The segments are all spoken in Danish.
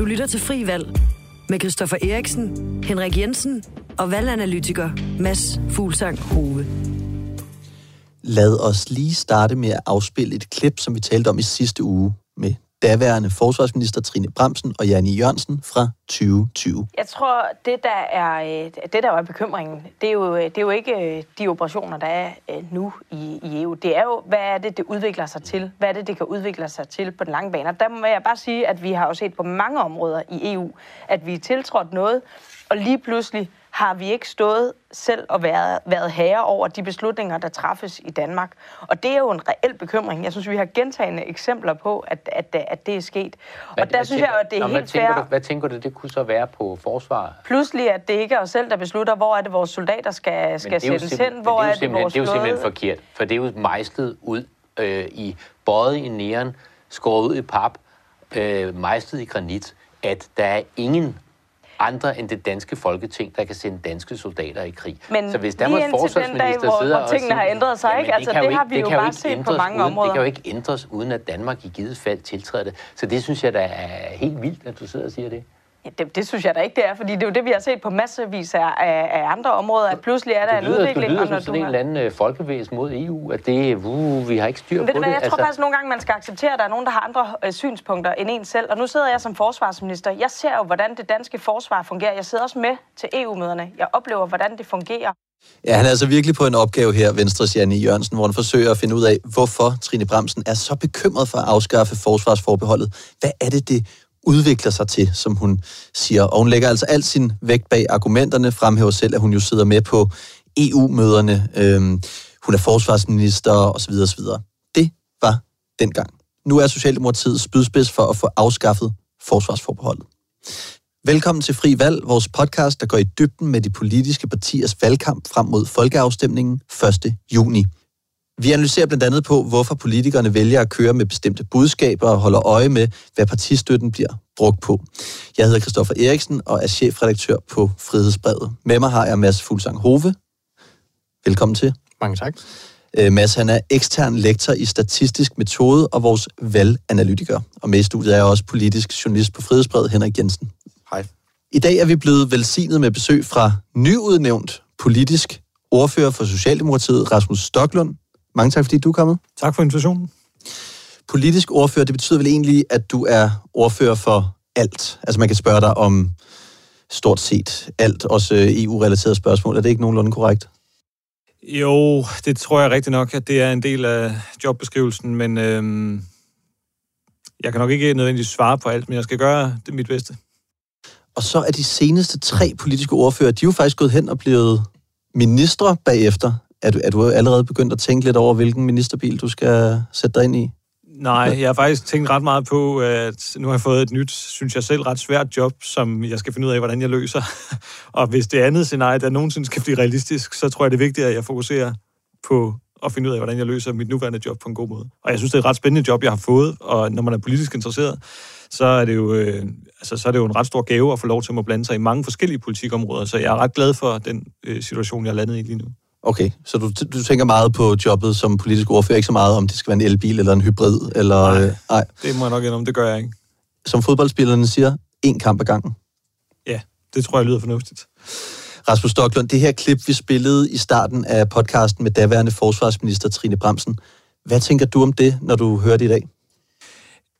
Du lytter til Fri Valg med Christoffer Eriksen, Henrik Jensen og valganalytiker Mads Fuglsang Hove. Lad os lige starte med at afspille et klip, som vi talte om i sidste uge med daværende forsvarsminister Trine Bremsen og Janne Jørgensen fra 2020. Jeg tror, det der er, øh, det der er bekymringen, det er, jo, øh, det er jo ikke øh, de operationer, der er nu i, i EU. Det er jo, hvad er det, det udvikler sig til? Hvad er det, det kan udvikle sig til på den lange bane? Og der må jeg bare sige, at vi har jo set på mange områder i EU, at vi er tiltrådt noget, og lige pludselig har vi ikke stået selv og været, været herre over de beslutninger, der træffes i Danmark. Og det er jo en reel bekymring. Jeg synes, vi har gentagende eksempler på, at, at, at det er sket. Hvad, og der synes tænker, jeg, at det er nå, helt hvad fair. Du, hvad tænker du, det kunne så være på forsvar? Pludselig, at det ikke er os selv, der beslutter, hvor er det, vores soldater skal, skal sættes hen, hvor det er, er det, vores Det er jo simpelthen forkert, for det er jo mejslet ud øh, i bøjet i næren, skåret ud i pap, øh, mejslet i granit, at der er ingen andre end det danske folketing, der kan sende danske soldater i krig. Men så hvis Danmarks forsvarsminister dag, hvor, sidder hvor tingene og siger, har ændret sig, ikke? Altså, det, det har vi det jo bare set på mange uden, områder. Det kan jo ikke ændres, uden at Danmark i givet fald tiltræder det. Så det synes jeg, der er helt vildt, at du sidder og siger det. Ja, det, det synes jeg da ikke, det er, fordi det er jo det, vi har set på massevis af, af, af andre områder, at pludselig er der lyder, en udvikling. Det lyder som sådan en eller anden øh, folkevæsen mod EU, at det, uh, vi har ikke styr Men på det. det. Jeg altså... tror faktisk nogle gange, man skal acceptere, at der er nogen, der har andre øh, synspunkter end en selv. Og nu sidder jeg som forsvarsminister. Jeg ser jo, hvordan det danske forsvar fungerer. Jeg sidder også med til EU-møderne. Jeg oplever, hvordan det fungerer. Ja, han er altså virkelig på en opgave her, Venstres Janne Jørgensen, hvor han forsøger at finde ud af, hvorfor Trine Bremsen er så bekymret for at afskaffe forsvarsforbeholdet. Hvad er det, det udvikler sig til, som hun siger. Og hun lægger altså alt sin vægt bag argumenterne, fremhæver selv, at hun jo sidder med på EU-møderne. Øhm, hun er forsvarsminister osv. osv. Det var dengang. Nu er Socialdemokratiet spydspids for at få afskaffet forsvarsforbeholdet. Velkommen til Fri Valg, vores podcast, der går i dybden med de politiske partiers valgkamp frem mod folkeafstemningen 1. juni. Vi analyserer blandt andet på, hvorfor politikerne vælger at køre med bestemte budskaber og holder øje med, hvad partistøtten bliver brugt på. Jeg hedder Christoffer Eriksen og er chefredaktør på Frihedsbrevet. Med mig har jeg Mads Fuglsang Hove. Velkommen til. Mange tak. Øh, Mads, han er ekstern lektor i statistisk metode og vores valganalytiker. Og med i studiet er også politisk journalist på Frihedsbrevet, Henrik Jensen. Hej. I dag er vi blevet velsignet med besøg fra nyudnævnt politisk ordfører for Socialdemokratiet, Rasmus Stoklund. Mange tak, fordi du er kommet. Tak for invitationen. Politisk ordfører, det betyder vel egentlig, at du er ordfører for alt. Altså man kan spørge dig om stort set alt, også EU-relaterede spørgsmål. Er det ikke nogenlunde korrekt? Jo, det tror jeg rigtig nok, at det er en del af jobbeskrivelsen, men øhm, jeg kan nok ikke nødvendigvis svare på alt, men jeg skal gøre det mit bedste. Og så er de seneste tre politiske ordfører, de er jo faktisk gået hen og blevet ministre bagefter. Er du, er du allerede begyndt at tænke lidt over, hvilken ministerbil du skal sætte dig ind i? Nej, jeg har faktisk tænkt ret meget på, at nu har jeg fået et nyt, synes jeg selv, ret svært job, som jeg skal finde ud af, hvordan jeg løser. og hvis det andet scenarie, der nogensinde skal blive realistisk, så tror jeg, det er vigtigt, at jeg fokuserer på at finde ud af, hvordan jeg løser mit nuværende job på en god måde. Og jeg synes, det er et ret spændende job, jeg har fået, og når man er politisk interesseret, så er det jo, øh, altså, så er det jo en ret stor gave at få lov til at blande sig i mange forskellige politikområder. Så jeg er ret glad for den øh, situation, jeg er landet i lige nu. Okay, så du, du tænker meget på jobbet som politisk ordfører, ikke så meget om det skal være en elbil eller en hybrid? Eller, nej, øh, nej, det må jeg nok om, det gør jeg ikke. Som fodboldspillerne siger, en kamp ad gangen. Ja, det tror jeg lyder fornuftigt. Rasmus Stocklund, det her klip, vi spillede i starten af podcasten med daværende forsvarsminister Trine Bremsen. Hvad tænker du om det, når du hører det i dag?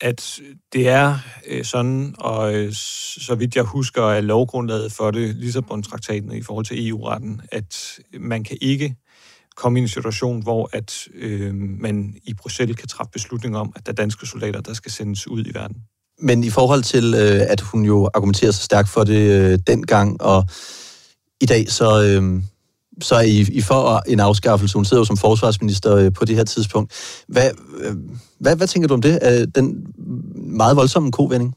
At det er øh, sådan, og øh, så vidt jeg husker, er lovgrundlaget for det, Lissabon-traktaten i forhold til EU-retten, at man kan ikke komme i en situation, hvor at øh, man i Bruxelles kan træffe beslutning om, at der er danske soldater, der skal sendes ud i verden. Men i forhold til, øh, at hun jo argumenterer så stærkt for det øh, dengang, og i dag, så, øh, så er I, I for en afskaffelse. Hun sidder jo som forsvarsminister øh, på det her tidspunkt. Hvad, øh, hvad, hvad tænker du om det? Øh, den meget voldsomme kovending?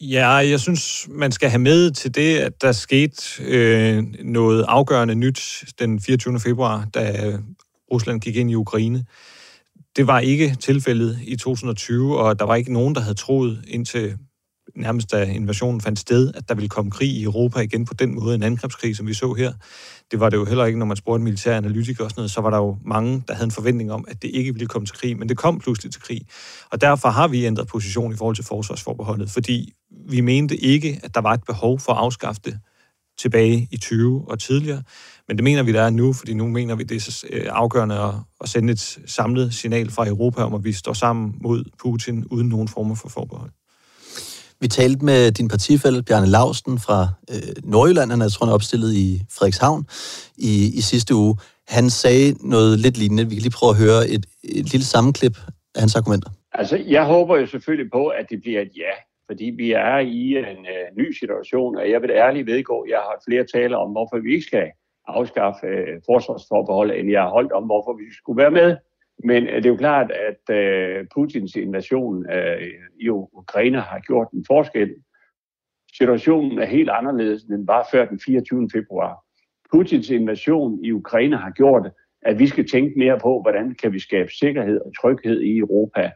Ja, jeg synes, man skal have med til det, at der skete øh, noget afgørende nyt den 24. februar, da øh, Rusland gik ind i Ukraine. Det var ikke tilfældet i 2020, og der var ikke nogen, der havde troet indtil nærmest da invasionen fandt sted, at der ville komme krig i Europa igen på den måde, en angrebskrig, som vi så her. Det var det jo heller ikke, når man spurgte militære analytikere og sådan noget, så var der jo mange, der havde en forventning om, at det ikke ville komme til krig, men det kom pludselig til krig. Og derfor har vi ændret position i forhold til forsvarsforbeholdet, fordi vi mente ikke, at der var et behov for at afskaffe det tilbage i 20 og tidligere. Men det mener vi, der er nu, fordi nu mener vi, det er så afgørende at, at sende et samlet signal fra Europa om, at vi står sammen mod Putin uden nogen former for forbehold. Vi talte med din partifælle, Bjarne Lausten fra øh, Nordjylland. Han er, tror jeg, opstillet i Frederikshavn i, i sidste uge. Han sagde noget lidt lignende. Vi kan lige prøve at høre et, et lille sammenklip af hans argumenter. Altså, jeg håber jo selvfølgelig på, at det bliver et ja fordi vi er i en øh, ny situation, og jeg vil ærligt vedgå, at jeg har flere taler om, hvorfor vi ikke skal afskaffe øh, forsvarsforbeholdet, end jeg har holdt om, hvorfor vi skulle være med. Men øh, det er jo klart, at øh, Putins invasion øh, i Ukraine har gjort en forskel. Situationen er helt anderledes, end den var før den 24. februar. Putins invasion i Ukraine har gjort, at vi skal tænke mere på, hvordan kan vi skabe sikkerhed og tryghed i Europa.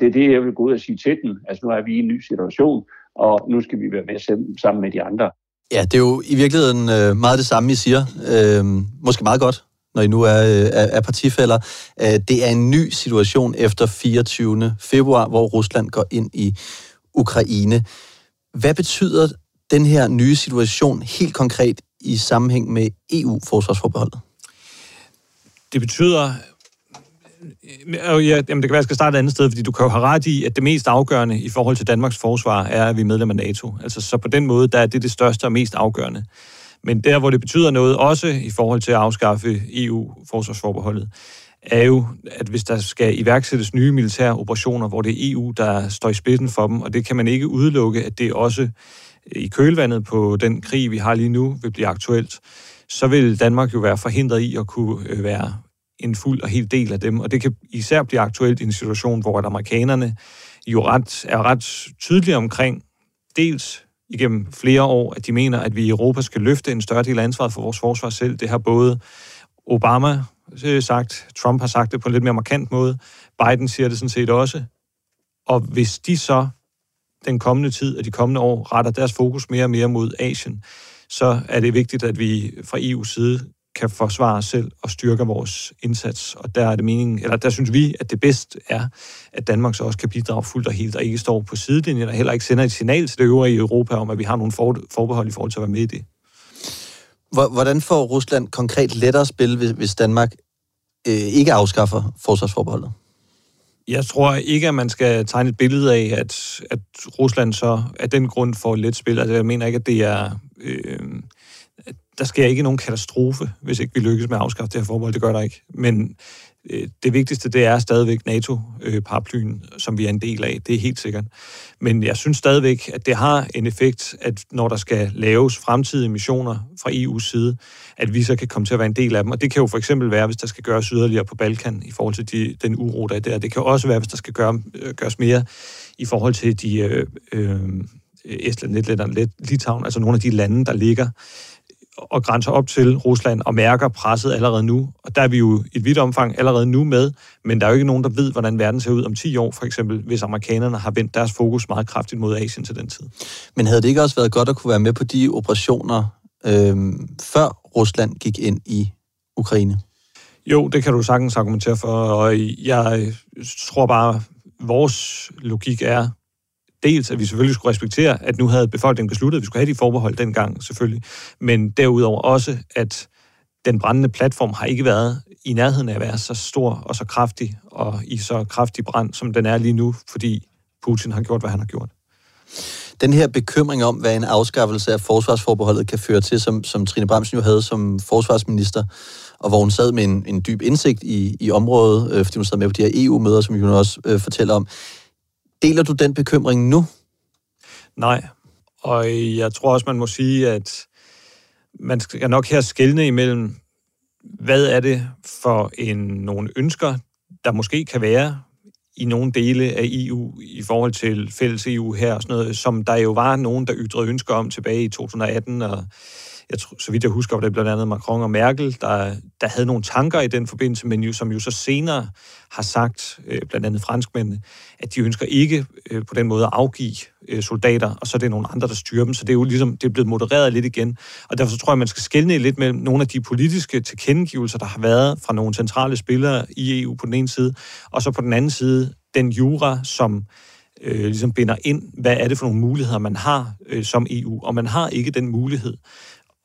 Det er det, jeg vil gå ud og sige til den. Altså nu er vi i en ny situation, og nu skal vi være med sammen med de andre. Ja, det er jo i virkeligheden øh, meget det samme, I siger. Øh, måske meget godt, når I nu er, øh, er partifælder. Øh, det er en ny situation efter 24. februar, hvor Rusland går ind i Ukraine. Hvad betyder den her nye situation helt konkret i sammenhæng med EU-forsvarsforbeholdet? Det betyder, øh, øh, Ja, jamen, det kan være, at jeg skal starte et andet sted, fordi du kan jo have ret i, at det mest afgørende i forhold til Danmarks forsvar er, at vi er medlem af NATO. Altså, så på den måde, der er det det største og mest afgørende. Men der, hvor det betyder noget, også i forhold til at afskaffe EU-forsvarsforbeholdet, er jo, at hvis der skal iværksættes nye militære operationer, hvor det er EU, der står i spidsen for dem, og det kan man ikke udelukke, at det også i kølvandet på den krig, vi har lige nu, vil blive aktuelt, så vil Danmark jo være forhindret i at kunne øh, være en fuld og helt del af dem. Og det kan især blive aktuelt i en situation, hvor amerikanerne jo ret, er ret tydelige omkring, dels igennem flere år, at de mener, at vi i Europa skal løfte en større del af ansvaret for vores forsvar selv. Det har både Obama øh, sagt, Trump har sagt det på en lidt mere markant måde, Biden siger det sådan set også. Og hvis de så den kommende tid og de kommende år retter deres fokus mere og mere mod Asien, så er det vigtigt, at vi fra EU's side kan forsvare os selv og styrke vores indsats. Og der er det meningen, eller der synes vi, at det bedste er, at Danmark så også kan bidrage fuldt og helt, og ikke står på sidelinjen, og heller ikke sender et signal til det øvrige Europa om, at vi har nogle forbehold i forhold til at være med i det. Hvordan får Rusland konkret lettere spil, hvis Danmark øh, ikke afskaffer forsvarsforbeholdet? Jeg tror ikke, at man skal tegne et billede af, at, at Rusland så af den grund får let spil. Altså, jeg mener ikke, at det er... Øh, der sker ikke nogen katastrofe, hvis ikke vi lykkes med at afskaffe det her forbehold. Det gør der ikke. Men øh, det vigtigste, det er stadigvæk NATO-paraplyen, øh, som vi er en del af. Det er helt sikkert. Men jeg synes stadigvæk, at det har en effekt, at når der skal laves fremtidige missioner fra EU's side, at vi så kan komme til at være en del af dem. Og det kan jo for eksempel være, hvis der skal gøres yderligere på Balkan i forhold til de, den uro, der er der. Det kan også være, hvis der skal gøre, øh, gøres mere i forhold til de øh, øh, Estland, Letland, Litauen, altså nogle af de lande, der ligger og grænser op til Rusland og mærker presset allerede nu. Og der er vi jo i et vidt omfang allerede nu med, men der er jo ikke nogen, der ved, hvordan verden ser ud om 10 år, for eksempel, hvis amerikanerne har vendt deres fokus meget kraftigt mod Asien til den tid. Men havde det ikke også været godt at kunne være med på de operationer, øh, før Rusland gik ind i Ukraine? Jo, det kan du sagtens argumentere for, og jeg tror bare, vores logik er, dels, at vi selvfølgelig skulle respektere, at nu havde befolkningen besluttet, at vi skulle have de forbehold dengang, selvfølgelig. Men derudover også, at den brændende platform har ikke været i nærheden af at være så stor og så kraftig, og i så kraftig brand, som den er lige nu, fordi Putin har gjort, hvad han har gjort. Den her bekymring om, hvad en afskaffelse af forsvarsforbeholdet kan føre til, som, som Trine Bremsen jo havde som forsvarsminister, og hvor hun sad med en, en dyb indsigt i, i området, øh, fordi hun sad med på de her EU-møder, som hun også øh, fortæller om. Deler du den bekymring nu? Nej, og jeg tror også, man må sige, at man skal nok her skælne imellem, hvad er det for en, nogle ønsker, der måske kan være i nogle dele af EU i forhold til fælles EU her og sådan noget, som der jo var nogen, der ytrede ønsker om tilbage i 2018 og jeg tror, så vidt jeg husker, var det blandt andet Macron og Merkel, der, der havde nogle tanker i den forbindelse, men jo, som jo så senere har sagt, øh, blandt andet franskmændene, at de ønsker ikke øh, på den måde at afgive øh, soldater, og så er det nogle andre, der styrer dem. Så det er jo ligesom, det er blevet modereret lidt igen. Og derfor så tror jeg, man skal skelne lidt mellem nogle af de politiske tilkendegivelser, der har været fra nogle centrale spillere i EU på den ene side, og så på den anden side den jura, som øh, ligesom binder ind, hvad er det for nogle muligheder, man har øh, som EU. Og man har ikke den mulighed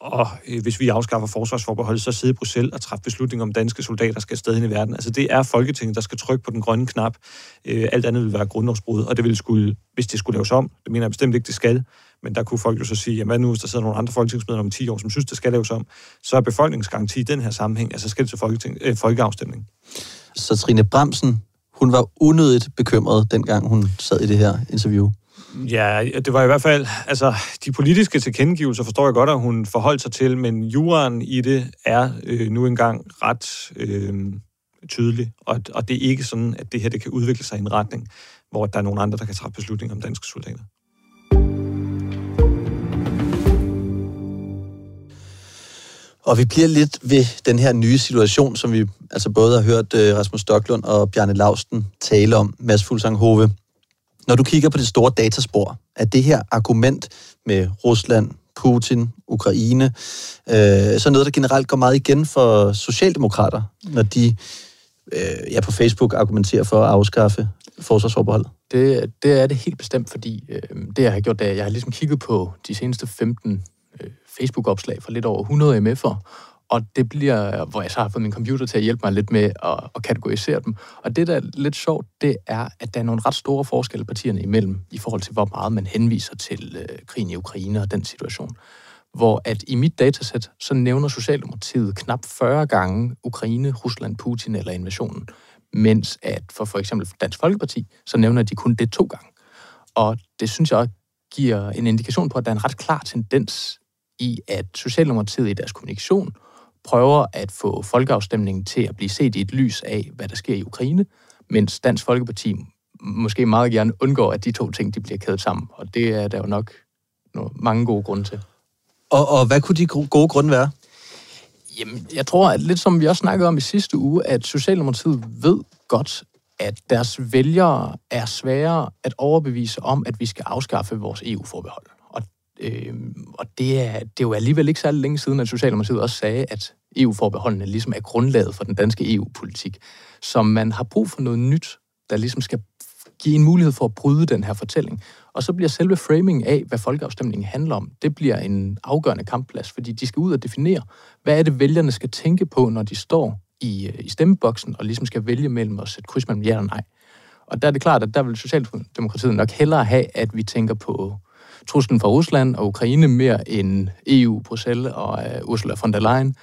og øh, hvis vi afskaffer forsvarsforbeholdet, så sidde i Bruxelles og træffe beslutninger om danske soldater skal afsted i verden. Altså det er Folketinget, der skal trykke på den grønne knap. Øh, alt andet vil være grundlovsbrud, og det vil skulle, hvis det skulle laves om, det mener jeg bestemt ikke, det skal, men der kunne folk jo så sige, jamen nu, hvis der sidder nogle andre folketingsmedlemmer om 10 år, som synes, det skal laves om, så er befolkningsgaranti i den her sammenhæng, altså skal det til folketing, øh, folkeafstemning. Så Trine Bremsen, hun var unødigt bekymret, dengang hun sad i det her interview. Ja, det var i hvert fald, altså de politiske tilkendegivelser forstår jeg godt, at hun forholdt sig til, men juraen i det er øh, nu engang ret øh, tydelig, og, og det er ikke sådan, at det her det kan udvikle sig i en retning, hvor der er nogen andre, der kan træffe beslutninger om danske soldater. Og vi bliver lidt ved den her nye situation, som vi altså både har hørt øh, Rasmus Stocklund og Bjarne Lausten tale om, Mads Fuglsang Hove. Når du kigger på det store dataspor, er det her argument med Rusland, Putin, Ukraine, øh, så noget, der generelt går meget igen for socialdemokrater, når de øh, ja, på Facebook argumenterer for at afskaffe forsvarsforbeholdet? Det, det er det helt bestemt, fordi øh, det, jeg har gjort, det er, jeg har ligesom kigget på de seneste 15 øh, Facebook-opslag fra lidt over 100 MF'er, og det bliver, hvor jeg så har fået min computer til at hjælpe mig lidt med at, at kategorisere dem. Og det, der er lidt sjovt, det er, at der er nogle ret store forskelle partierne imellem, i forhold til, hvor meget man henviser til øh, krigen i Ukraine og den situation. Hvor at i mit datasæt, så nævner Socialdemokratiet knap 40 gange Ukraine, Rusland, Putin eller invasionen. Mens at for for eksempel Dansk Folkeparti, så nævner de kun det to gange. Og det synes jeg giver en indikation på, at der er en ret klar tendens i, at Socialdemokratiet i deres kommunikation prøver at få folkeafstemningen til at blive set i et lys af, hvad der sker i Ukraine, mens Dansk Folkeparti måske meget gerne undgår, at de to ting de bliver kædet sammen. Og det er der jo nok mange gode grunde til. Og, og hvad kunne de gode grunde være? Jamen, jeg tror, at lidt som vi også snakkede om i sidste uge, at Socialdemokratiet ved godt, at deres vælgere er svære at overbevise om, at vi skal afskaffe vores EU-forbehold. Øh, og det er, det er jo alligevel ikke særlig længe siden, at Socialdemokratiet også sagde, at EU-forbeholdene ligesom er grundlaget for den danske EU-politik. Så man har brug for noget nyt, der ligesom skal give en mulighed for at bryde den her fortælling. Og så bliver selve framing af, hvad folkeafstemningen handler om, det bliver en afgørende kampplads, fordi de skal ud og definere, hvad er det, vælgerne skal tænke på, når de står i, øh, i stemmeboksen og ligesom skal vælge mellem at sætte kryds mellem ja og nej. Og der er det klart, at der vil Socialdemokratiet nok hellere have, at vi tænker på truslen fra Rusland og Ukraine mere end EU, Bruxelles og øh, Ursula von der Leyen.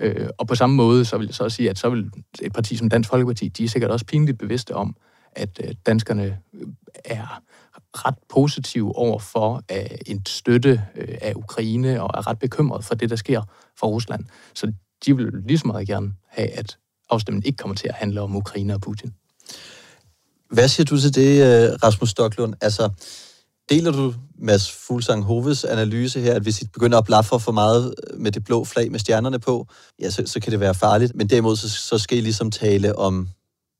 Øh, og på samme måde, så vil jeg så også sige, at så vil et parti som Dansk Folkeparti, de er sikkert også pinligt bevidste om, at øh, danskerne øh, er ret positive over for øh, en støtte øh, af Ukraine og er ret bekymret for det, der sker for Rusland. Så de vil lige så meget gerne have, at afstemningen ikke kommer til at handle om Ukraine og Putin. Hvad siger du til det, øh, Rasmus Stocklund? Altså, Deler du Mads Fuglsang Hoves analyse her, at hvis I begynder at blaffe for meget øh, med det blå flag med stjernerne på, ja, så, så kan det være farligt. Men derimod, så, så skal I ligesom tale om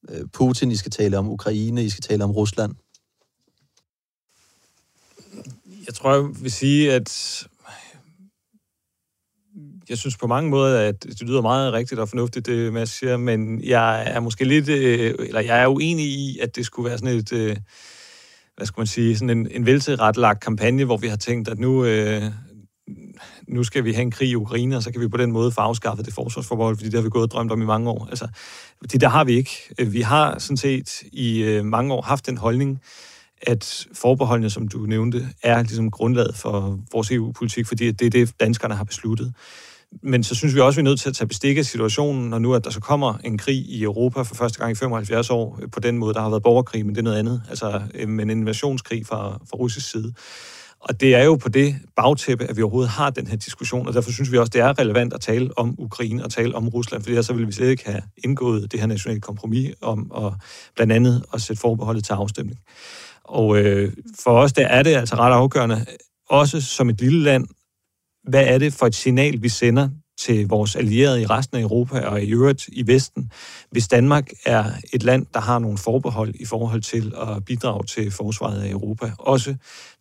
øh, Putin, I skal tale om Ukraine, I skal tale om Rusland. Jeg tror, jeg vil sige, at jeg synes på mange måder, at det lyder meget rigtigt og fornuftigt, det Mads siger, men jeg er måske lidt, øh, eller jeg er uenig i, at det skulle være sådan et øh, hvad skal man sige, sådan en, en veltilrettelagt kampagne, hvor vi har tænkt, at nu, øh, nu skal vi have en krig i Ukraine, og så kan vi på den måde få afskaffet det forsvarsforbehold, fordi det har vi gået og drømt om i mange år. Altså, det der har vi ikke. Øh, vi har sådan set i øh, mange år haft den holdning, at forbeholdene, som du nævnte, er ligesom grundlaget for vores EU-politik, fordi det er det, danskerne har besluttet. Men så synes vi også, at vi er nødt til at tage bestik af situationen, når nu at der så kommer en krig i Europa for første gang i 75 år, øh, på den måde, der har været borgerkrig, men det er noget andet, altså øh, men en invasionskrig fra, fra russisk side. Og det er jo på det bagtæppe, at vi overhovedet har den her diskussion, og derfor synes vi også, det er relevant at tale om Ukraine og tale om Rusland, for så ville vi slet ikke have indgået det her nationale kompromis om at, blandt andet at sætte forbeholdet til afstemning. Og øh, for os der er det altså ret afgørende, også som et lille land, hvad er det for et signal, vi sender til vores allierede i resten af Europa og i øvrigt i Vesten, hvis Danmark er et land, der har nogle forbehold i forhold til at bidrage til forsvaret af Europa. Også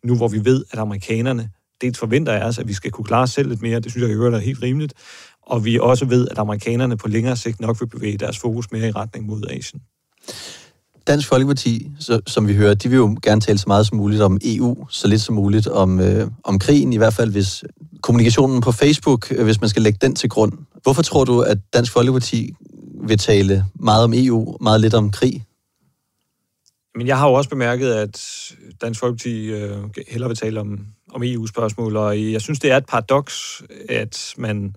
nu, hvor vi ved, at amerikanerne dels forventer af os, at vi skal kunne klare os selv lidt mere, det synes jeg i øvrigt er helt rimeligt, og vi også ved, at amerikanerne på længere sigt nok vil bevæge deres fokus mere i retning mod Asien. Dansk Folkeparti, så, som vi hører, de vil jo gerne tale så meget som muligt om EU, så lidt som muligt om, øh, om krigen, i hvert fald hvis kommunikationen på Facebook, øh, hvis man skal lægge den til grund. Hvorfor tror du, at Dansk Folkeparti vil tale meget om EU, meget lidt om krig? Men jeg har jo også bemærket, at Dansk Folkeparti øh, hellere vil tale om, om EU-spørgsmål, og jeg synes, det er et paradoks, at man,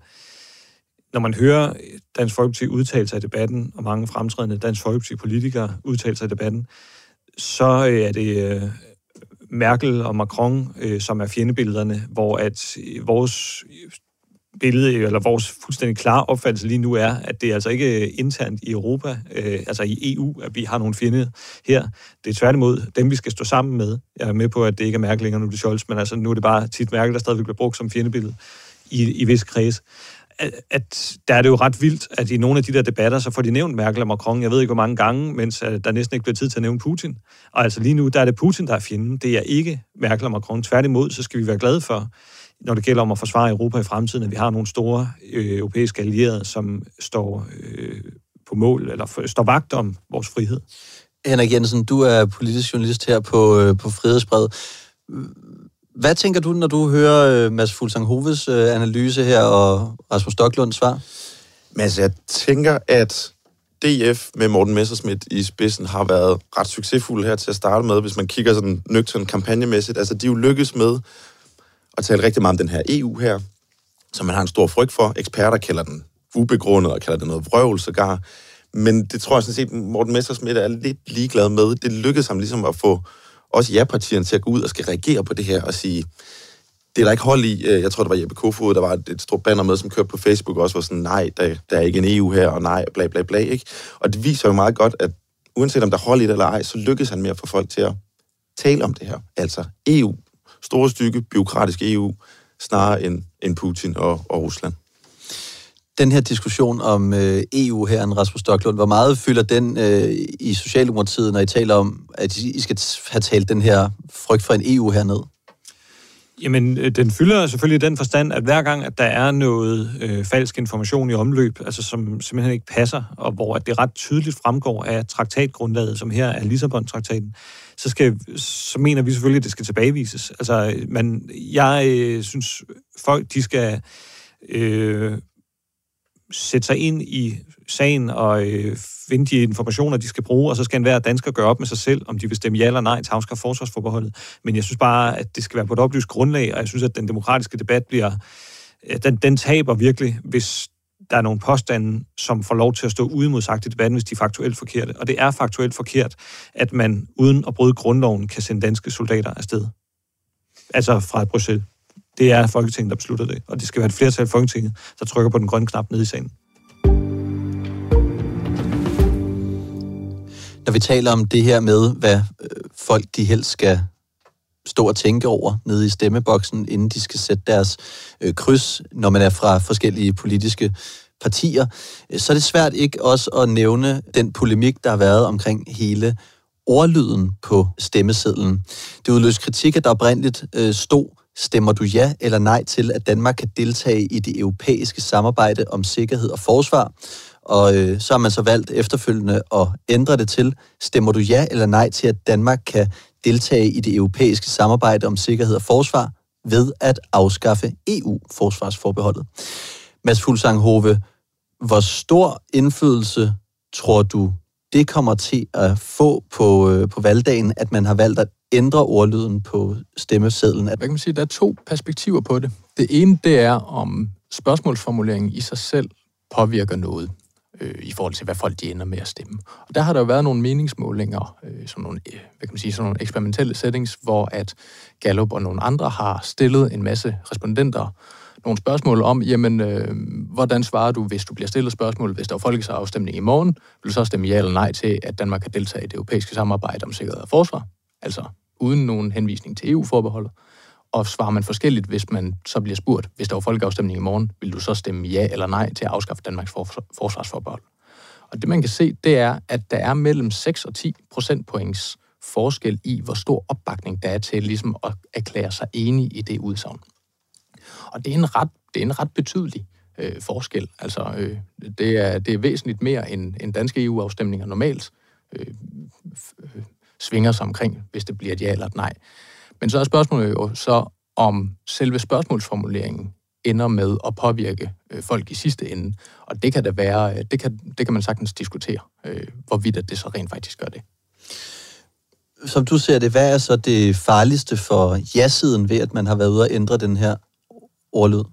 når man hører Dansk Folkeparti udtale sig i debatten, og mange fremtrædende Dansk Folkeparti-politikere udtale sig i debatten, så øh, er det øh, Merkel og Macron, øh, som er fjendebillederne, hvor at øh, vores øh, billede, eller vores fuldstændig klare opfattelse lige nu er, at det er altså ikke internt i Europa, øh, altså i EU, at vi har nogle fjende her. Det er tværtimod dem, vi skal stå sammen med. Jeg er med på, at det ikke er Merkel længere, nu er det Scholz, men altså nu er det bare tit Merkel, der stadigvæk bliver brugt som fjendebillede i, i vis kreds. At, der er det jo ret vildt, at i nogle af de der debatter, så får de nævnt Merkel og Macron, jeg ved ikke hvor mange gange, mens øh, der næsten ikke bliver tid til at nævne Putin. Og altså lige nu, der er det Putin, der er fjenden. Det er ikke Merkel og Macron. Tværtimod, så skal vi være glade for, når det gælder om at forsvare Europa i fremtiden, at vi har nogle store øh, europæiske allierede, som står øh, på mål, eller for, står vagt om vores frihed. Henrik Jensen, du er politisk journalist her på, øh, på Frihedsbred. Hvad tænker du, når du hører øh, Mads Fuglsang Hoves øh, analyse her og Rasmus Stocklunds svar? Mads, jeg tænker, at DF med Morten Messerschmidt i spidsen har været ret succesfuld her til at starte med, hvis man kigger sådan nøgtern kampagnemæssigt. Altså, de er jo lykkes med at tale rigtig meget om den her EU her, som man har en stor frygt for. Eksperter kalder den ubegrundet og kalder det noget vrøvl sågar. Men det tror jeg sådan set, Morten Messersmith er lidt ligeglad med. Det lykkedes ham ligesom at få også ja-partierne til at gå ud og skal reagere på det her og sige, det er der ikke hold i. Øh, jeg tror, det var Jeppe Kofod, der var et stort banner med, som kørte på Facebook også, var sådan, nej, der, der er ikke en EU her, og nej, bla bla bla, ikke? Og det viser jo meget godt, at uanset om der hold i det eller ej, så lykkes han med at få folk til at tale om det her. Altså EU, store stykke, byråkratisk EU, snarere end, end Putin og, og Rusland. Den her diskussion om øh, EU her, Rasmus Stocklund, hvor meget fylder den øh, i Socialdemokratiet, når I taler om, at I skal have talt den her frygt for en EU herned? Jamen, øh, den fylder selvfølgelig den forstand, at hver gang, at der er noget øh, falsk information i omløb, altså som simpelthen ikke passer, og hvor at det ret tydeligt fremgår af traktatgrundlaget, som her er Lissabon-traktaten, så, skal, så mener vi selvfølgelig, at det skal tilbagevises. Altså, øh, man, jeg øh, synes, folk, de skal øh, sætte sig ind i sagen og øh, finde de informationer, de skal bruge, og så skal enhver dansker gøre op med sig selv, om de vil stemme ja eller nej til afskaffe forsvarsforbeholdet. Men jeg synes bare, at det skal være på et oplyst grundlag, og jeg synes, at den demokratiske debat bliver... Øh, den, den taber virkelig, hvis der er nogle påstande, som får lov til at stå uimodsagt i debatten, hvis de er faktuelt forkerte. Og det er faktuelt forkert, at man uden at bryde grundloven kan sende danske soldater afsted. Altså fra Bruxelles. Det er Folketinget, der beslutter det, og det skal være et flertal i Folketinget, der trykker på den grønne knap nede i salen. Når vi taler om det her med, hvad øh, folk de helst skal stå og tænke over nede i stemmeboksen, inden de skal sætte deres øh, kryds, når man er fra forskellige politiske partier, øh, så er det svært ikke også at nævne den polemik, der har været omkring hele ordlyden på stemmesedlen. Det udløste kritik, at der oprindeligt øh, stod, stemmer du ja eller nej til, at Danmark kan deltage i det europæiske samarbejde om sikkerhed og forsvar? Og øh, så har man så valgt efterfølgende at ændre det til, stemmer du ja eller nej til, at Danmark kan deltage i det europæiske samarbejde om sikkerhed og forsvar ved at afskaffe EU-forsvarsforbeholdet. Mads Fuglsang Hove, hvor stor indflydelse tror du, det kommer til at få på, øh, på valgdagen, at man har valgt at ændre ordlyden på stemmesedlen? Hvad kan man sige? Der er to perspektiver på det. Det ene, det er, om spørgsmålsformuleringen i sig selv påvirker noget øh, i forhold til, hvad folk de ender med at stemme. Og der har der jo været nogle meningsmålinger, øh, sådan nogle, øh, hvad kan man sige, sådan nogle eksperimentelle settings, hvor at Gallup og nogle andre har stillet en masse respondenter nogle spørgsmål om, jamen, øh, hvordan svarer du, hvis du bliver stillet spørgsmål, hvis der er folkeafstemning i morgen, vil du så stemme ja eller nej til, at Danmark kan deltage i det europæiske samarbejde om sikkerhed og forsvar? Altså uden nogen henvisning til EU-forbeholdet. og svarer man forskelligt, hvis man så bliver spurgt, hvis der var folkeafstemning i morgen, vil du så stemme ja eller nej til at afskaffe Danmarks forsvarsforbehold? Og det man kan se, det er, at der er mellem 6 og 10 procentpoints forskel i, hvor stor opbakning der er til ligesom at erklære sig enig i det udsagn. Og det er en ret, det er en ret betydelig øh, forskel. Altså, øh, det, er, det er væsentligt mere end, end danske EU-afstemninger normalt øh, øh, svinger sig omkring, hvis det bliver et ja eller et nej. Men så er spørgsmålet jo så, om selve spørgsmålsformuleringen ender med at påvirke øh, folk i sidste ende. Og det kan det være, øh, det kan, det kan man sagtens diskutere, øh, hvorvidt at det så rent faktisk gør det. Som du ser det, hvad er så det farligste for ja-siden ved, at man har været ude og ændre den her ordlyd?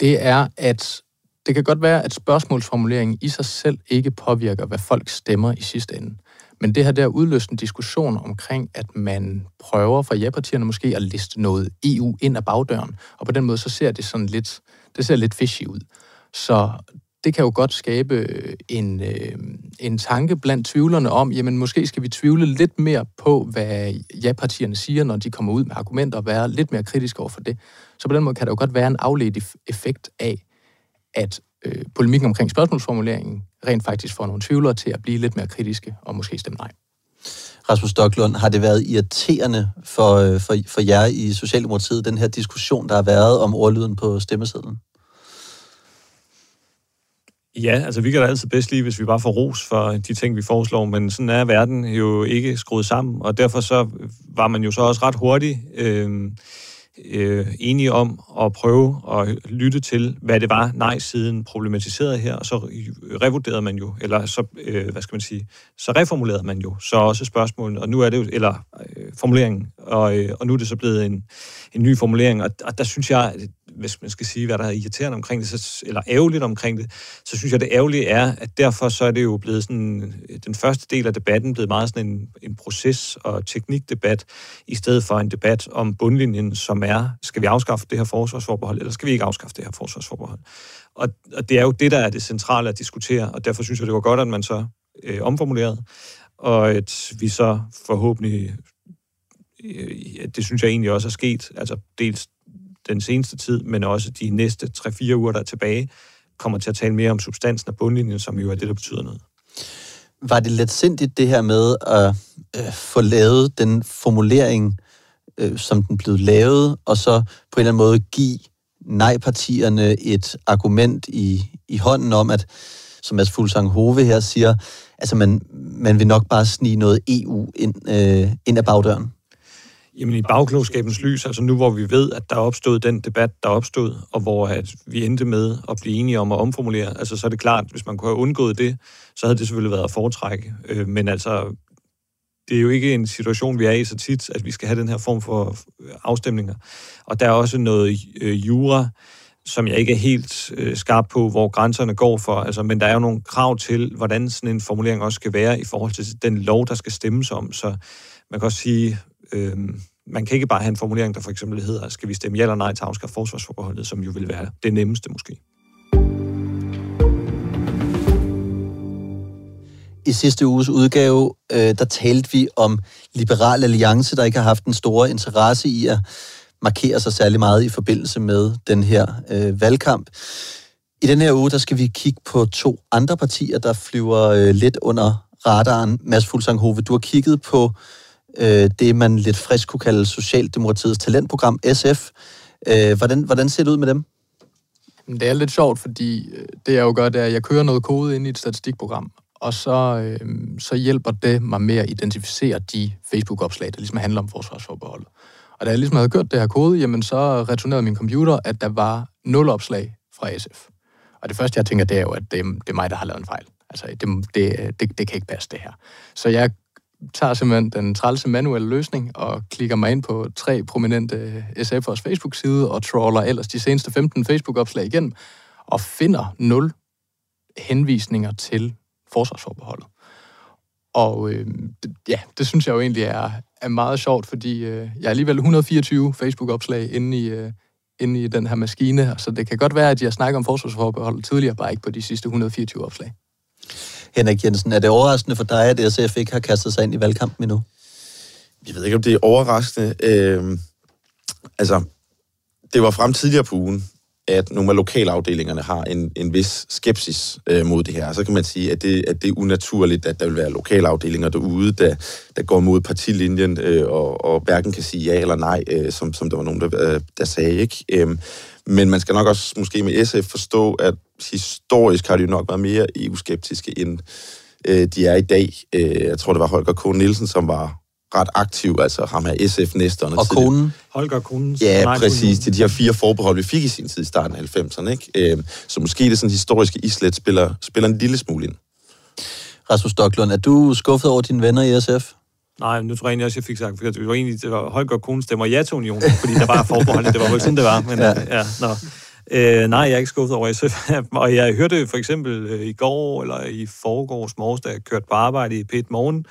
Det er, at det kan godt være, at spørgsmålsformuleringen i sig selv ikke påvirker, hvad folk stemmer i sidste ende. Men det her der udløst en diskussion omkring, at man prøver fra ja-partierne måske at liste noget EU ind ad bagdøren, og på den måde så ser det sådan lidt, det ser lidt fishy ud. Så det kan jo godt skabe øh, en, øh, en tanke blandt tvivlerne om, jamen måske skal vi tvivle lidt mere på, hvad ja-partierne siger, når de kommer ud med argumenter, og være lidt mere kritiske over for det. Så på den måde kan der jo godt være en afledt effekt af, at øh, polemikken omkring spørgsmålsformuleringen rent faktisk får nogle tvivlere til at blive lidt mere kritiske og måske stemme nej. Rasmus Stocklund, har det været irriterende for, øh, for, for jer i Socialdemokratiet, den her diskussion, der har været om ordlyden på stemmesedlen? Ja, altså vi kan da altid bedst lide, hvis vi bare får ros for de ting, vi foreslår, men sådan er verden jo ikke skruet sammen, og derfor så var man jo så også ret hurtigt øh, øh, enige om at prøve at lytte til, hvad det var nej-siden problematiserede her, og så revurderede man jo, eller så, øh, hvad skal man sige, så reformulerede man jo så også spørgsmålet, og nu er det jo, eller øh, formuleringen, og, øh, og nu er det så blevet en, en ny formulering, og, og der synes jeg, hvis man skal sige, hvad der er irriterende omkring det, så, eller ærgerligt omkring det, så synes jeg, det ærgerlige er, at derfor så er det jo blevet sådan, øh, den første del af debatten blevet meget sådan en, en proces- og teknikdebat, i stedet for en debat om bundlinjen, som er, skal vi afskaffe det her forsvarsforbehold, eller skal vi ikke afskaffe det her forsvarsforbehold? Og, og det er jo det, der er det centrale at diskutere, og derfor synes jeg, det var godt, at man så øh, omformulerede, og at vi så forhåbentlig øh, det synes jeg egentlig også er sket, altså dels den seneste tid, men også de næste 3-4 uger, der er tilbage, kommer til at tale mere om substansen af bundlinjen, som jo er det, der betyder noget. Var det let sindigt det her med at øh, få lavet den formulering, øh, som den blev lavet, og så på en eller anden måde give nej-partierne et argument i, i hånden om, at som Mads Fuglsang Hove her siger, altså man, man vil nok bare snige noget EU ind, øh, ind ad bagdøren? Jamen i bagklogskabens lys, altså nu hvor vi ved, at der opstod den debat, der opstod, og hvor at vi endte med at blive enige om at omformulere, altså så er det klart, hvis man kunne have undgået det, så havde det selvfølgelig været at foretrække. Øh, men altså, det er jo ikke en situation, vi er i så tit, at vi skal have den her form for afstemninger. Og der er også noget øh, jura, som jeg ikke er helt øh, skarp på, hvor grænserne går for. Altså, men der er jo nogle krav til, hvordan sådan en formulering også skal være i forhold til den lov, der skal stemmes om. Så man kan også sige, øh, man kan ikke bare have en formulering, der for eksempel hedder, skal vi stemme ja eller nej til afskaffe forsvarsforbeholdet, som jo vil være det nemmeste måske. I sidste uges udgave, øh, der talte vi om Liberal Alliance, der ikke har haft en stor interesse i at markere sig særlig meget i forbindelse med den her øh, valgkamp. I den her uge, der skal vi kigge på to andre partier, der flyver øh, lidt under radaren. Mads Fuglsang Hove, du har kigget på øh, øh, det, man lidt frisk kunne kalde Socialdemokratiets talentprogram, SF. Øh, hvordan, hvordan ser det ud med dem? Det er lidt sjovt, fordi øh, det jeg jo gør, det er, at jeg kører noget kode ind i et statistikprogram, og så, øh, så hjælper det mig med at identificere de Facebook-opslag, der ligesom handler om forsvarsforbeholdet. Og da jeg ligesom havde kørt det her kode, jamen så returnerede min computer, at der var nul opslag fra SF. Og det første, jeg tænker, det er jo, at det, det er mig, der har lavet en fejl. Altså, det, det, det, det kan ikke passe, det her. Så jeg tager simpelthen den trælse manuelle løsning og klikker mig ind på tre prominente SF'ers Facebook-side og trawler ellers de seneste 15 Facebook-opslag igennem og finder nul henvisninger til forsvarsforbeholdet. Og øh, det, ja, det synes jeg jo egentlig er, er meget sjovt, fordi øh, jeg er alligevel 124 Facebook-opslag inde i, øh, inde i den her maskine, så det kan godt være, at jeg snakker om forsvarsforbeholdet tidligere, bare ikke på de sidste 124 opslag. Henrik Jensen, er det overraskende for dig, at SF ikke har kastet sig ind i valgkampen endnu? Jeg ved ikke, om det er overraskende. Øh, altså, det var frem tidligere på ugen, at nogle af lokalafdelingerne har en, en vis skepsis øh, mod det her. Så kan man sige, at det, at det er unaturligt, at der vil være lokalafdelinger derude, der, der går mod partilinjen øh, og, og hverken kan sige ja eller nej, øh, som, som der var nogen, der, øh, der sagde. ikke. Øh, men man skal nok også måske med SF forstå, at historisk har de jo nok været mere EU-skeptiske, end øh, de er i dag. Øh, jeg tror, det var Holger K. Nielsen, som var ret aktiv, altså ham her SF-næsteren. Og konen? Holger konen. Ja, præcis. Det er de her fire forbehold, vi fik i sin tid i starten af 90'erne. Ikke? Øh, så måske det sådan historiske islet spiller, spiller en lille smule ind. Rasmus Stocklund, er du skuffet over dine venner i SF? Nej, nu tror jeg egentlig også, jeg fik sagt, for det var egentlig, det var Holger Kuhn stemmer ja til unionen, fordi der var forbeholdet, det var jo sådan, det var. Men, ja. ja nå. Øh, nej, jeg er ikke skuffet over SF. og jeg hørte for eksempel øh, i går, eller i forgårs morges, da jeg kørte på arbejde i Pet Morgen,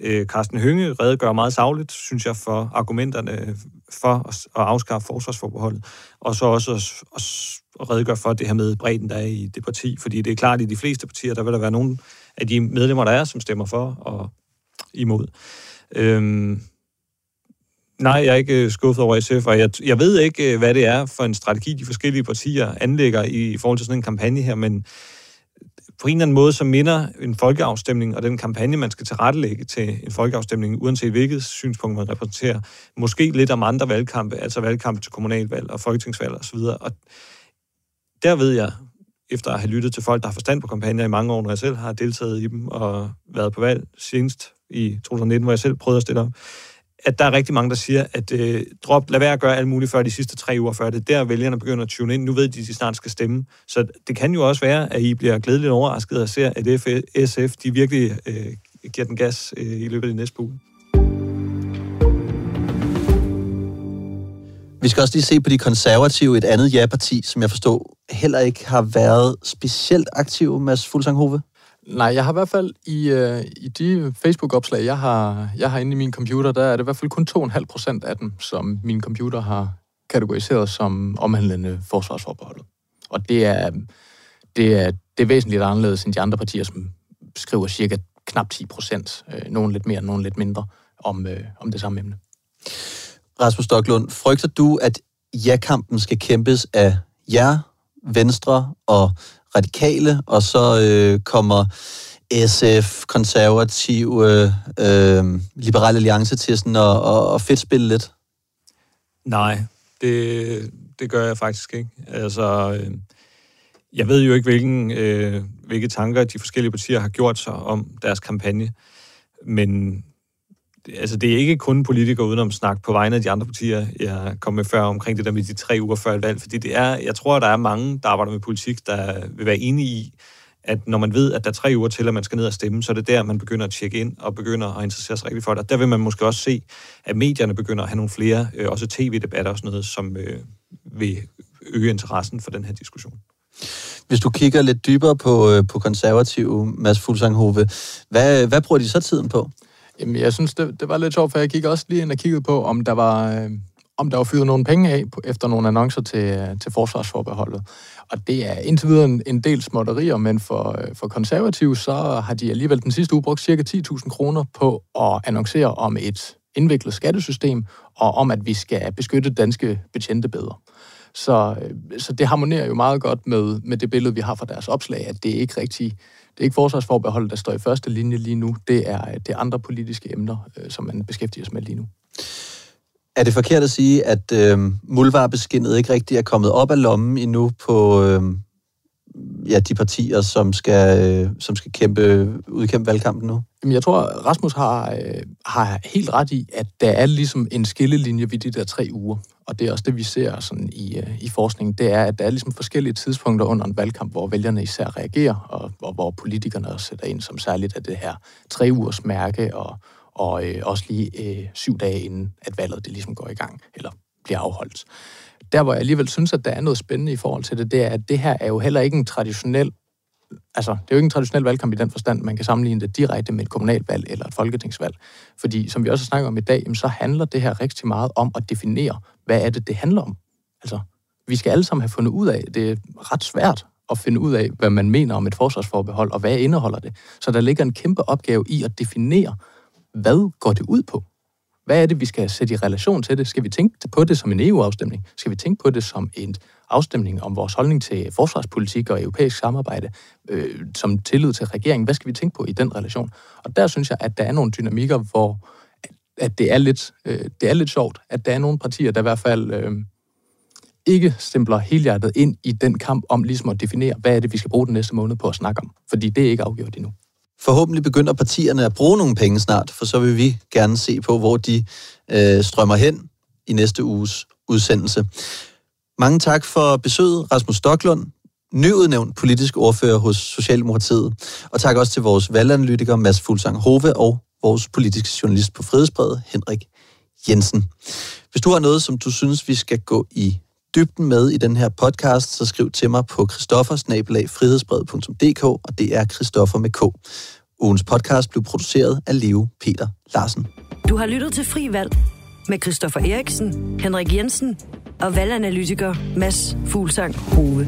øh, Carsten Hønge redegør meget savligt, synes jeg, for argumenterne for at, at afskaffe forsvarsforbeholdet, og så også at, at redegøre for det her med bredden, der er i det parti, fordi det er klart, at i de fleste partier, der vil der være nogle af de medlemmer, der er, som stemmer for og imod. Øhm, nej, jeg er ikke øh, skuffet over SF, og jeg, jeg ved ikke, øh, hvad det er for en strategi, de forskellige partier anlægger i, i forhold til sådan en kampagne her, men på en eller anden måde, så minder en folkeafstemning og den kampagne, man skal tilrettelægge til en folkeafstemning, uanset hvilket synspunkt man repræsenterer, måske lidt om andre valgkampe, altså valgkampe til kommunalvalg og folketingsvalg osv. Og der ved jeg, efter at have lyttet til folk, der har forstand på kampagner i mange år, når jeg selv har deltaget i dem og været på valg senest i 2019, hvor jeg selv prøvede at stille op, at der er rigtig mange, der siger, at øh, drop, lad være at gøre alt muligt før de sidste tre uger, før det er der, vælgerne begynder at tune ind. Nu ved de, at de snart skal stemme. Så det kan jo også være, at I bliver glædeligt overrasket og ser, at SF de virkelig øh, giver den gas øh, i løbet af de næste uge. Vi skal også lige se på de konservative, et andet ja-parti, som jeg forstår heller ikke har været specielt aktive, Mads Fuglsanghove. Nej, jeg har i hvert fald i, øh, i de Facebook-opslag, jeg har, jeg har inde i min computer, der er det i hvert fald kun 2,5 procent af dem, som min computer har kategoriseret som omhandlende forsvarsforbeholdet. Og det er, det er, det er væsentligt anderledes end de andre partier, som skriver cirka knap 10 procent, øh, nogen lidt mere, nogen lidt mindre, om, øh, om det samme emne. Rasmus Stoklund, frygter du, at ja-kampen skal kæmpes af jer, Venstre og radikale, og så øh, kommer SF, konservative, øh, øh, liberal alliance til sådan at, at, at fedtspille lidt? Nej, det, det gør jeg faktisk ikke. Altså, øh, jeg ved jo ikke, hvilken, øh, hvilke tanker de forskellige partier har gjort sig om deres kampagne, men altså, det er ikke kun politikere udenom snak på vegne af de andre partier, jeg kom med før omkring det der med de tre uger før et valg, fordi det er, jeg tror, der er mange, der arbejder med politik, der vil være enige i, at når man ved, at der er tre uger til, at man skal ned og stemme, så er det der, man begynder at tjekke ind og begynder at interessere sig rigtig for det. Der vil man måske også se, at medierne begynder at have nogle flere, øh, også tv-debatter og sådan noget, som øh, vil øge interessen for den her diskussion. Hvis du kigger lidt dybere på, øh, på konservative, Mads Fuglsanghove, hvad, hvad bruger de så tiden på? Jamen, jeg synes, det, det var lidt sjovt, for jeg gik også lige ind og kiggede på, om der var, øh, om der var fyret nogle penge af på, efter nogle annoncer til, øh, til forsvarsforbeholdet. Og det er indtil videre en, en del småtterier, men for, øh, for konservative, så har de alligevel den sidste uge brugt cirka 10.000 kroner på at annoncere om et indviklet skattesystem, og om, at vi skal beskytte danske betjente bedre. Så, øh, så det harmonerer jo meget godt med, med det billede, vi har fra deres opslag, at det ikke rigtigt det er ikke forsvarsforbeholdet, der står i første linje lige nu. Det er, øh, det er andre politiske emner, øh, som man beskæftiger sig med lige nu. Er det forkert at sige, at øh, muldvarebeskinnet ikke rigtig er kommet op af lommen endnu på øh, ja, de partier, som skal, øh, som skal kæmpe, udkæmpe valgkampen nu? Jamen, jeg tror, Rasmus har, øh, har helt ret i, at der er ligesom en skillelinje ved de der tre uger og det er også det, vi ser sådan i, øh, i forskningen, det er, at der er ligesom forskellige tidspunkter under en valgkamp, hvor vælgerne især reagerer, og, og hvor politikerne også sætter ind som særligt af det her tre ugers mærke, og, og øh, også lige øh, syv dage inden, at valget det ligesom går i gang, eller bliver afholdt. Der, hvor jeg alligevel synes, at der er noget spændende i forhold til det, det er, at det her er jo heller ikke en traditionel altså, det er jo ikke en traditionel valgkamp i den forstand, man kan sammenligne det direkte med et kommunalvalg eller et folketingsvalg. Fordi, som vi også snakker om i dag, så handler det her rigtig meget om at definere, hvad er det, det handler om. Altså, vi skal alle sammen have fundet ud af, det er ret svært at finde ud af, hvad man mener om et forsvarsforbehold, og hvad indeholder det. Så der ligger en kæmpe opgave i at definere, hvad går det ud på? Hvad er det, vi skal sætte i relation til det? Skal vi tænke på det som en EU-afstemning? Skal vi tænke på det som en afstemning om vores holdning til forsvarspolitik og europæisk samarbejde, øh, som tillid til regeringen? Hvad skal vi tænke på i den relation? Og der synes jeg, at der er nogle dynamikker, hvor at det er lidt, øh, det er lidt sjovt, at der er nogle partier, der i hvert fald øh, ikke stempler helhjertet ind i den kamp om ligesom at definere, hvad er det, vi skal bruge den næste måned på at snakke om. Fordi det er ikke afgjort endnu. Forhåbentlig begynder partierne at bruge nogle penge snart, for så vil vi gerne se på, hvor de øh, strømmer hen i næste uges udsendelse. Mange tak for besøget, Rasmus Stoklund, nyudnævnt politisk ordfører hos Socialdemokratiet. Og tak også til vores valganalytiker Mads Fuglsang Hove og vores politiske journalist på Frihedsbrevet, Henrik Jensen. Hvis du har noget, som du synes, vi skal gå i dybden med i den her podcast, så skriv til mig på kristoffersnabelag.frihedsbrevet.dk, og det er Kristoffer med K. Ugens podcast blev produceret af Leo Peter Larsen. Du har lyttet til Fri Valg med Christoffer Eriksen, Henrik Jensen og valganalytiker Mads Fuglsang Hove.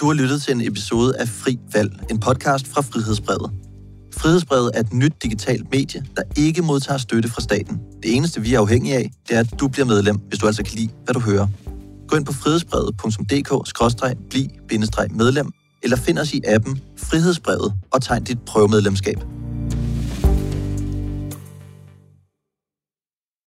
Du har lyttet til en episode af Fri Valg, en podcast fra Frihedsbrevet. Frihedsbrevet er et nyt digitalt medie, der ikke modtager støtte fra staten. Det eneste, vi er afhængige af, det er, at du bliver medlem, hvis du altså kan lide, hvad du hører. Gå ind på frihedsbrevet.dk-bliv-medlem, eller find os i appen Frihedsbrevet og tegn dit prøvemedlemskab.